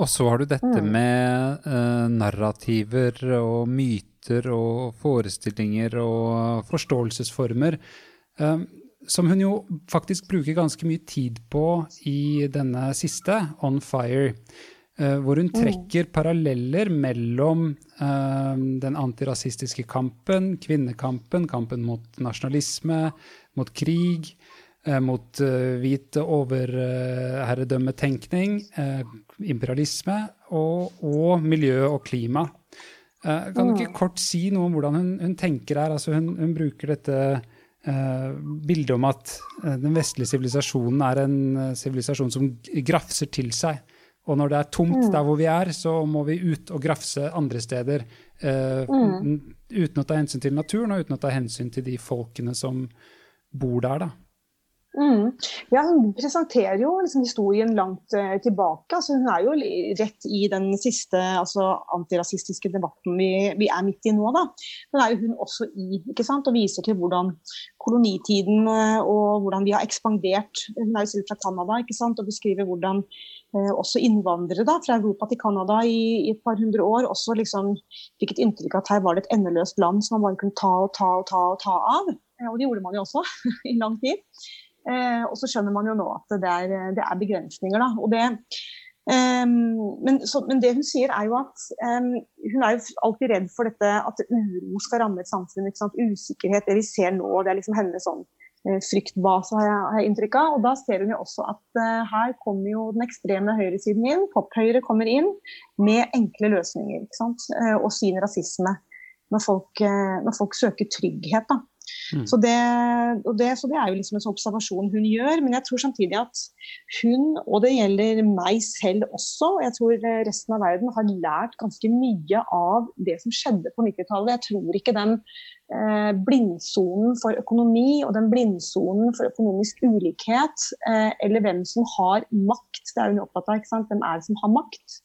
Og så har du dette mm. med uh, narrativer og myter og forestillinger og forståelsesformer, uh, som hun jo faktisk bruker ganske mye tid på i denne siste, On Fire. Uh, hvor hun mm. trekker mm. paralleller mellom den antirasistiske kampen, kvinnekampen, kampen mot nasjonalisme, mot krig, Eh, mot uh, hvit overherredømmetenkning, uh, imperialisme og, og, miljø og klima. Uh, kan du ikke mm. kort si noe om hvordan hun, hun tenker her? Altså hun, hun, bruker dette bildet om at den vestlige sivilisasjonen er en sivilisasjon som grafser til seg Og når det er tomt mm. der hvor vi er, så må vi ut og grafse andre steder. Uh, mm. Uten å ta hensyn til naturen, og uten å ta hensyn til de folkene som bor der, da. Mm. Ja, Hun presenterer jo liksom historien langt uh, tilbake. Altså, hun er jo rett i den siste altså, antirasistiske debatten vi, vi, er midt i nå. Da. Den er jo hun også i ikke sant? og viser til hvordan kolonitiden uh, og hvordan vi har ekspandert. Hun er jo selv fra Canada ikke sant? og beskriver hvordan uh, også innvandrere da, fra Europa til Canada i, i, et par hundre år også liksom fikk et inntrykk av at her var det et endeløst land som man bare kunne ta og ta og ta og ta av. Og det gjorde man jo også (laughs) i lang tid. Eh, og så skjønner man jo nå at det er, det er begrensninger. Da. Og det, eh, men, så, men, det hun sier er jo at eh, hun er jo alltid redd for dette at uro skal ramme et samfunn. Usikkerhet, det vi ser nå. Det er liksom hennes sånn uh, fryktbase, har jeg, har jeg inntrykk av. Og da ser hun jo også at uh, her kommer jo den ekstreme høyresiden inn. Pophøyre kommer inn med enkle løsninger og sin rasisme. Når folk, når folk søker trygghet. da. Mm. Så, det, det, så, det, er jo liksom en sånn observasjon hun gjør. Men jeg tror samtidig at hun, og det gjelder meg selv også, jeg tror resten av verden har lært ganske mye av det som skjedde på 90-tallet. Jeg tror ikke den eh, blindsonen for økonomi og den blindsonen for økonomisk ulikhet, eh, eller hvem som har makt, det er hun opptatt av, ikke sant? hvem er det som har makt?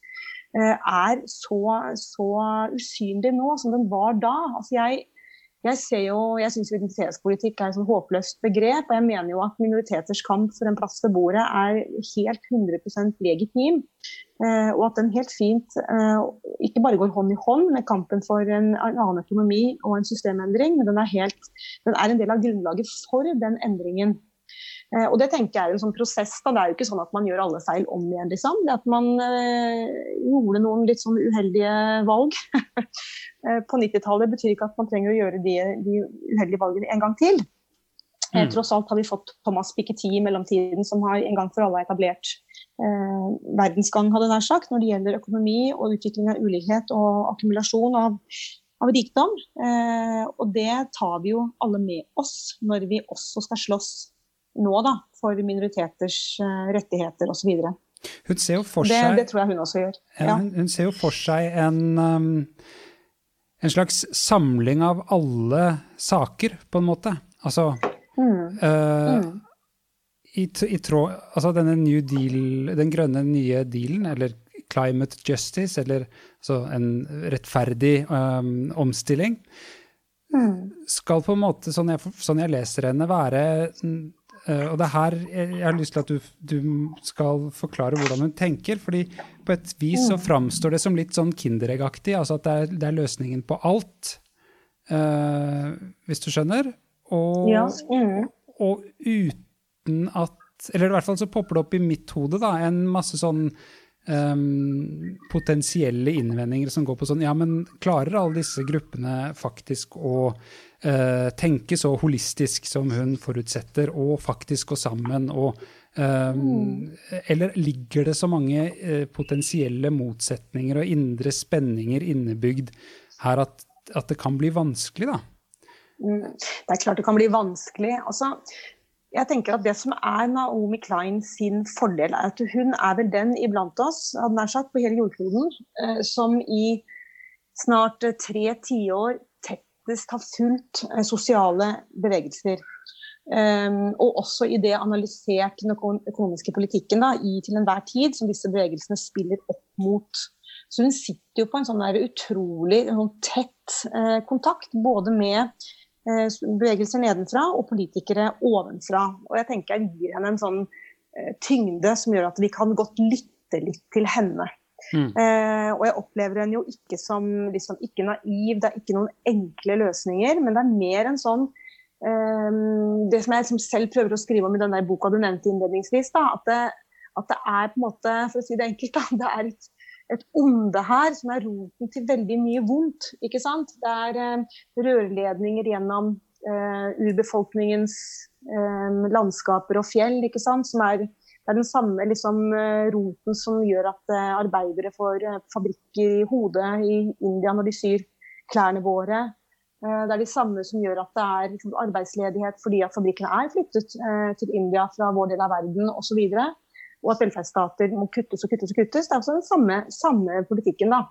Eh, er så, så usynlig nå som den var da. Altså jeg, jeg ser jo, jeg syns identitetspolitikk er et sånn håpløst begrep. Og jeg mener jo at minoriteters kamp for en plass ved bordet er helt 100% legitim. Eh, og at den helt fint eh, ikke bare går hånd i hånd med kampen for en, en annen økonomi og en systemendring, men den er, helt, den er en del av grunnlaget for den endringen. Eh, og det tenker jeg er en sånn prosess. Da. Det er jo ikke sånn at man gjør alle feil om igjen. Liksom. Det at man eh, gjorde noen litt sånn uheldige valg (laughs) eh, på 90-tallet, betyr ikke at man trenger å gjøre de, de uheldige valgene en gang til. Mm. Tross alt har vi fått Thomas Piketty i mellomtiden, som har en gang for alle etablert eh, verdensgang hadde nær sagt, når det gjelder økonomi og utvikling av ulikhet og akkumulasjon av, av rikdom. Eh, og det tar vi jo alle med oss når vi også skal slåss nå da, for minoriteters uh, rettigheter osv. Hun ser jo for seg Det tror jeg hun også gjør. Ja. Hun, hun, ser jo for seg en, um, en slags samling av alle saker, på en måte. Altså mm. Uh, mm. I, i tråd Altså denne New Deal, den grønne nye dealen, eller climate justice, eller altså en rettferdig um, omstilling, mm. skal på en måte, sånn jeg, sånn jeg leser henne, være Uh, og det er her jeg har lyst til at du, du, skal forklare hvordan hun tenker. fordi på et vis så framstår det som litt sånn Kinderegg-aktig. Altså at det er, det er, løsningen på alt, uh, hvis du skjønner. Og, ja. mm. og, uten at Eller i hvert fall så popper det opp i mitt hode da, en masse sånn um, potensielle innvendinger som går på sånn Ja, men klarer alle disse gruppene faktisk å uh, tenke så holistisk som hun forutsetter, og faktisk gå sammen? og um, Eller ligger det så mange uh, potensielle motsetninger og indre spenninger innebygd her at, at det kan bli vanskelig, da? Mm, det er klart det kan bli vanskelig. Altså, jeg tenker at Det som er Naomi Klein sin fordel, er at hun er vel den iblant oss hadde nær sagt, på hele jordkloden eh, som i snart eh, tre tiår tettest har fulgt eh, sosiale bevegelser. Um, og også i det analysert den økonomiske politikken da, i til enhver tid som disse bevegelsene spiller opp mot. Så hun sitter jo på en sånn utrolig sånn tett kontakt både med bevegelser nedenfra og politikere ovenfra. Og jeg tenker jeg gir henne en sånn eh, tyngde som gjør at vi kan godt lytte litt til henne. Mm. Eh, og jeg opplever henne jo ikke som liksom, ikke naiv, det er ikke noen enkle løsninger, men det er mer en sånn eh, Det som jeg liksom selv prøver å skrive om i den der boka du nevnte innledningsvis, da, at, det, at det er på en måte, for å si det enkelt, da, (laughs) det er et et onde her som er roten til veldig mye vondt. ikke sant? Det er eh, rørledninger gjennom eh, urbefolkningens eh, landskaper og fjell, ikke sant? som er, er den samme liksom, eh, roten som gjør at eh, arbeidere får eh, fabrikker i hodet i India når de syr klærne våre. Det er de samme som gjør at det er liksom, arbeidsledighet fordi at fabrikkene er flyttet til India fra vår del av verden osv. og at velferdsstater må kuttes og kuttes og kuttes. Det er også den samme, samme politikken, da.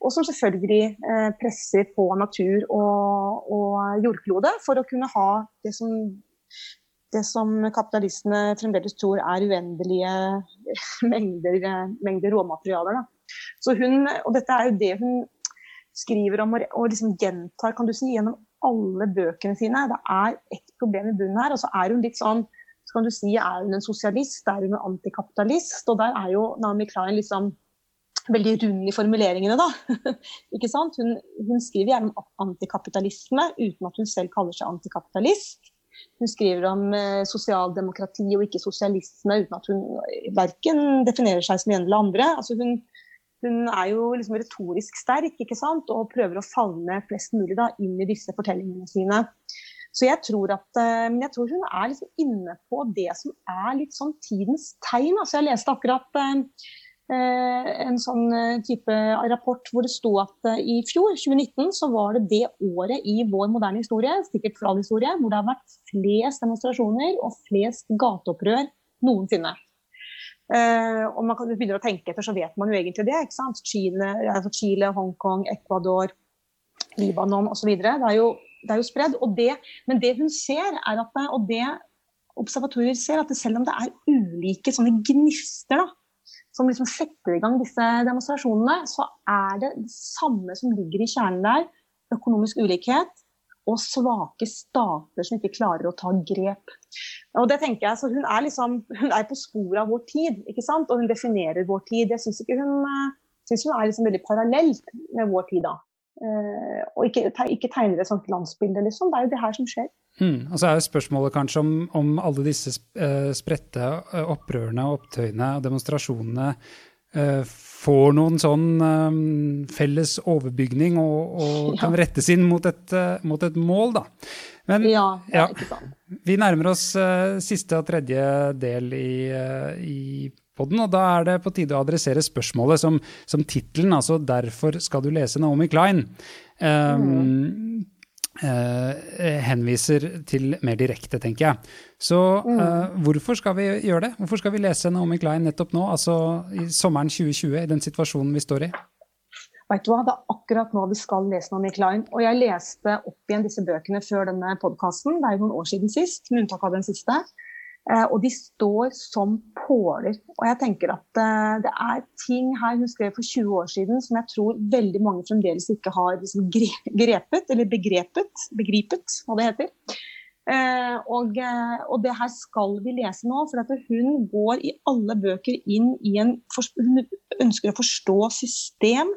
Og som selvfølgelig eh, presser på natur og, og jordklode for å kunne ha det som, det som kapitalistene fremdeles tror er uendelige (laughs) mengder, mengder råmaterialer. Da. Hun, og dette er jo det hun skriver om og, og liksom gjentar kan du si, gjennom alle bøkene sine. Det er ett problem i bunnen her. Og så er hun litt sånn så kan du si er hun en sosialist, er hun en antikapitalist? Og der er jo Naomi Klein liksom veldig rund i formuleringene, da. (laughs) ikke sant? Hun, hun, skriver gjerne om antikapitalisme uten at hun selv kaller seg antikapitalist. Hun skriver om eh, sosialdemokrati og ikke sosialisme uten at hun verken definerer seg som en eller andre. Altså hun, hun er jo liksom retorisk sterk ikke sant? og prøver å favne flest mulig da, inn i disse fortellingene sine. Så jeg tror, at, eh, jeg tror hun er liksom inne på det som er litt sånn tidens tegn. Altså jeg leste akkurat eh, eh en sånn type rapport hvor det sto at i fjor, 2019, så var det det året i vår moderne historie, sikkert fladhistorie, historie, hvor det har vært flest demonstrasjoner og flest gateopprør noensinne. Og man kan begynner å tenke etter, så vet man jo egentlig det. ikke sant? Chile, altså Chile Hongkong, Ecuador, Libanon osv. Det er jo det er jo spredd. Det, men det hun ser, er at og det observatorier ser, at selv om det er ulike sånne gnister da, som liksom setter i gang disse demonstrasjonene, så er det det samme som ligger i kjernen der. Økonomisk ulikhet og svake stater som ikke klarer å ta grep. Og det tenker jeg, så Hun er, liksom, hun er på sporet av vår tid, ikke sant? og hun definerer vår tid. Jeg syns hun, eh, synes hun er liksom veldig parallell med vår tid da. Uh, og ikke, ikke tegne et sånt glansbilde, liksom. Det er jo det her som skjer. Mm. Og så er jo spørsmålet kanskje om, om alle disse uh, spredte uh, opprørene, opptøyene og demonstrasjonene får noen sånn felles overbygning og, og (laughs) ja. kan rettes inn mot et, mot et mål, da. Men ja, ja, vi nærmer oss siste og tredje del i, i podden, og da er det på tide å adressere spørsmålet som, som tittelen, altså 'Derfor skal du lese Naomi Klein', um, mm. uh, henviser til mer direkte, tenker jeg. Så uh, hvorfor skal vi gjøre det? Hvorfor skal vi lese Naomi Klein nettopp nå, altså i sommeren 2020, i den situasjonen vi står i? Vet du hva, Det er akkurat nå vi skal lese Naomi Klein. Og jeg leste opp igjen disse bøkene før denne podkasten. Det er jo noen år siden sist, med unntak av den siste. Eh, og de står som påler. Og jeg tenker at eh, det er ting her hun skrev for 20 år siden som jeg tror veldig mange fremdeles ikke har liksom grepet, eller begrepet, begripet, hva det heter. Eh, og, og, det her skal vi lese nå, for hun går i alle bøker inn i en Hun ønsker å forstå system.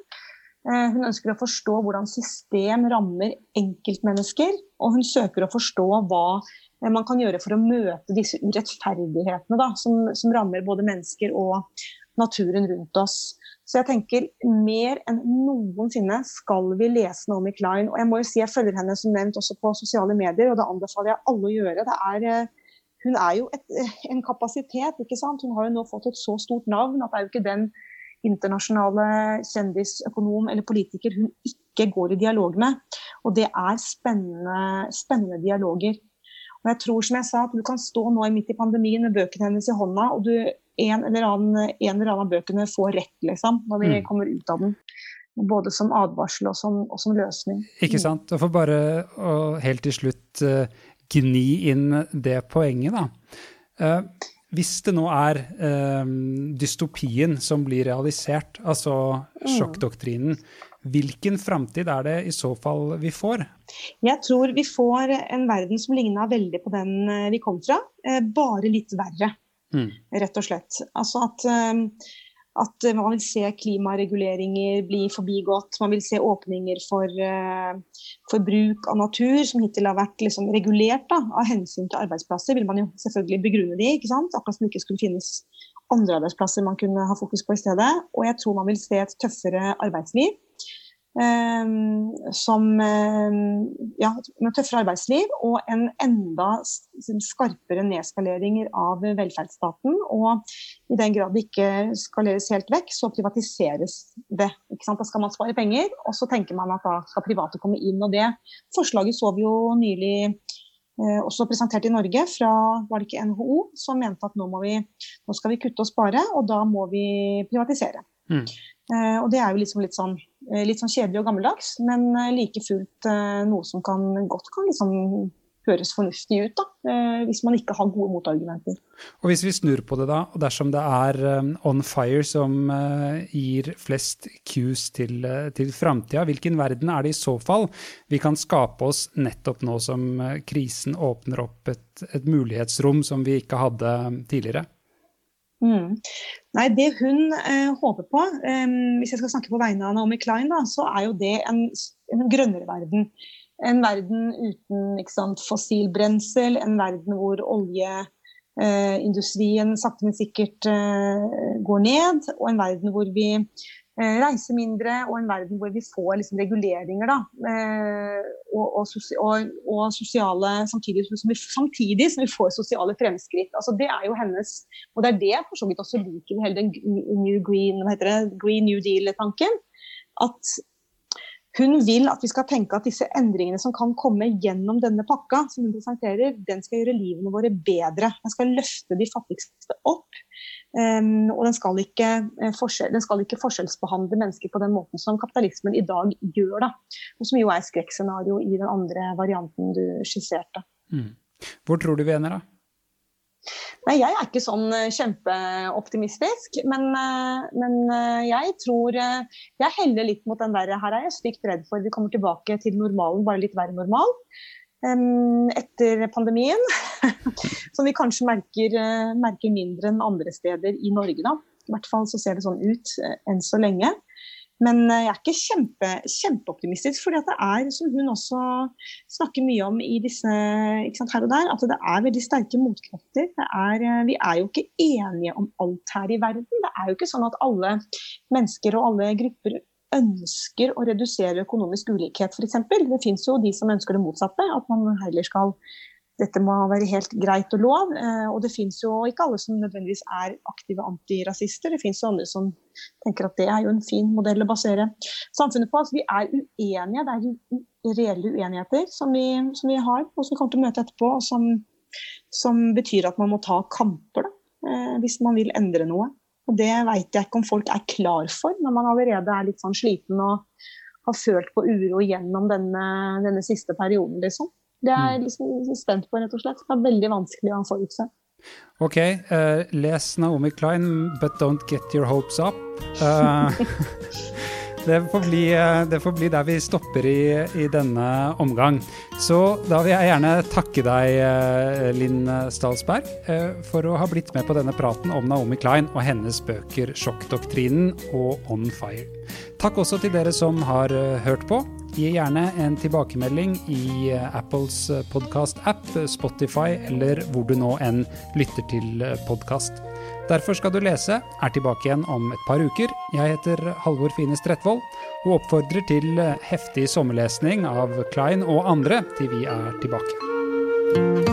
Hun ønsker å forstå hvordan system rammer enkeltmennesker, og hun søker å forstå hva Eh, man kan gjøre for å møte disse urettferdighetene da, som, som, rammer både mennesker og naturen rundt oss. Så jeg tenker mer enn noensinne skal vi lese Naomi Klein. Og jeg må jo si jeg følger henne som nevnt også på sosiale medier, og det anbefaler jeg alle å gjøre. Er, eh, hun er jo et, eh, en kapasitet, ikke sant. Hun har jo nå fått et så stort navn at det er jo ikke den internasjonale kjendisøkonom eller politiker hun ikke går i dialog med. Og det er spennende, spennende dialoger. Og jeg tror som jeg sa, at du kan stå nå midt i pandemien med bøkene hennes i hånda, og du, en, eller annen, en eller annen av bøkene får rett liksom, når vi mm. kommer ut av den. Både som advarsel og som, og som løsning. Ikke mm. sant. Og for bare å helt til slutt uh, gni inn det poenget, da. Uh, hvis det nå er uh, dystopien som blir realisert, altså mm. sjokkdoktrinen, Hvilken framtid er det i så fall vi får? Jeg tror vi får en verden som ligna veldig på den eh, vi kom fra, eh, bare litt verre. Mm. Rett og slett. Altså at, eh, at, man vil se klimareguleringer bli forbigått. Man vil se åpninger for, for bruk av natur som hittil har vært liksom regulert da, av hensyn til arbeidsplasser. vil man jo selvfølgelig begrunne de, ikke sant? akkurat som det ikke skulle finnes andre arbeidsplasser man kunne ha fokus på i stedet. Og jeg tror man vil se et tøffere arbeidsliv. Um, som um, ja, med tøffere arbeidsliv og en enda skarpere nedskaleringer av velferdsstaten. Og i den grad det ikke skaleres helt vekk, så privatiseres det. Da skal man spare penger, og så tenker man at da skal private komme inn. Og det forslaget så vi jo nylig eh, også presentert i Norge fra var det ikke NHO, som mente at nå, vi, nå skal vi kutte og spare, og da må vi privatisere. Mm. Eh, og det er jo liksom litt, sånn, litt sånn kjedelig og gammeldags, men eh, like fullt eh, noe som kan, godt kan liksom høres fornuftig ut, da, eh, hvis man ikke har gode motargumenter. Og Hvis vi snur på det, da, og dersom det er On Fire som gir flest cues til, til framtida, hvilken verden er det i så fall vi kan skape oss nettopp nå som krisen åpner opp et, et, mulighetsrom som vi ikke hadde tidligere? Mm. Nei, Det hun håper på, eh, hvis jeg skal snakke på vegne av Naomi Klein, da, så er jo det en, en grønnere verden. En verden uten sant, fossil en verden hvor oljeindustrien eh, sakte, men sikkert eh, går ned, og en verden hvor vi eh, reiser mindre, og en verden hvor vi får liksom, reguleringer da, eh, og, og, og, og, sosiale samtidig som, vi, samtidig som, vi, får sosiale fremskritt. Altså, det er jo hennes Og det er det jeg for så vidt også liker med hele den New Green, Green New Deal-tanken. At hun vil at vi skal tenke at disse endringene som kan komme gjennom denne pakka, som hun presenterer, den skal gjøre livene våre bedre. Den skal løfte de fattigste opp. Um, og den skal, ikke, uh, den skal, ikke, forskjellsbehandle mennesker på den måten som kapitalismen i dag gjør. Da. Og som jo er skrekkscenario i den andre varianten du skisserte. Mm. Hvor tror du vi ender, da? Nei, jeg er ikke sånn eh, kjempeoptimistisk. Men, eh, men, eh, jeg tror Jeg heller litt mot den der Her er jeg stygt redd for vi kommer tilbake til normalen, bare litt verre normal. Etter pandemien. (laughs) Som vi kanskje merker, merker mindre enn andre steder i Norge, da. I hvert fall så ser det sånn ut enn så lenge. Men eh, jeg er ikke kjempe, kjempeoptimistisk, for det er, som hun også snakker mye om i disse sant, her og der, at det er veldig sterke motkrefter. Er, eh, vi er jo ikke enige om alt her i verden. Det er jo ikke sånn at alle mennesker og alle grupper ønsker å redusere økonomisk ulikhet, f.eks. Det finnes jo de som ønsker det motsatte, at man heller skal dette må være helt greit og lov. Eh, og det fins jo ikke alle som nødvendigvis er aktive antirasister. Det fins jo andre som tenker at det er jo en fin modell å basere samfunnet på. Altså, vi er uenige. Det er reelle uenigheter som vi, som vi, har, og som vi kommer til å møte etterpå. og som, som betyr at man må ta kamper da, eh, hvis man vil endre noe. Og det veit jeg ikke om folk er klar for, når man allerede er litt sånn sliten og har følt på uro gjennom denne, denne siste perioden, liksom. Det er jeg mm. liksom spent på, rett og slett. Det er veldig vanskelig å forutse. Ok, uh, les Naomi Klein, but don't get your hopes up. Uh, (laughs) det, får bli, uh, det, får bli, der vi stopper i, i, denne omgang. Så da vil jeg gjerne takke deg, Linn Stalsberg, for å ha blitt med på denne praten om Naomi Klein og hennes bøker 'Sjokkdoktrinen' og 'On Fire'. Takk også til dere som har hørt på. Gi gjerne en tilbakemelding i eh, Apples eh, podkast-app, Spotify eller hvor du nå enn lytter til eh, podkast. Derfor skal du lese er tilbake igjen om et par uker. Jeg heter Halvor Fine Strettvold og oppfordrer til heftig sommerlesning av Klein og andre til vi er tilbake.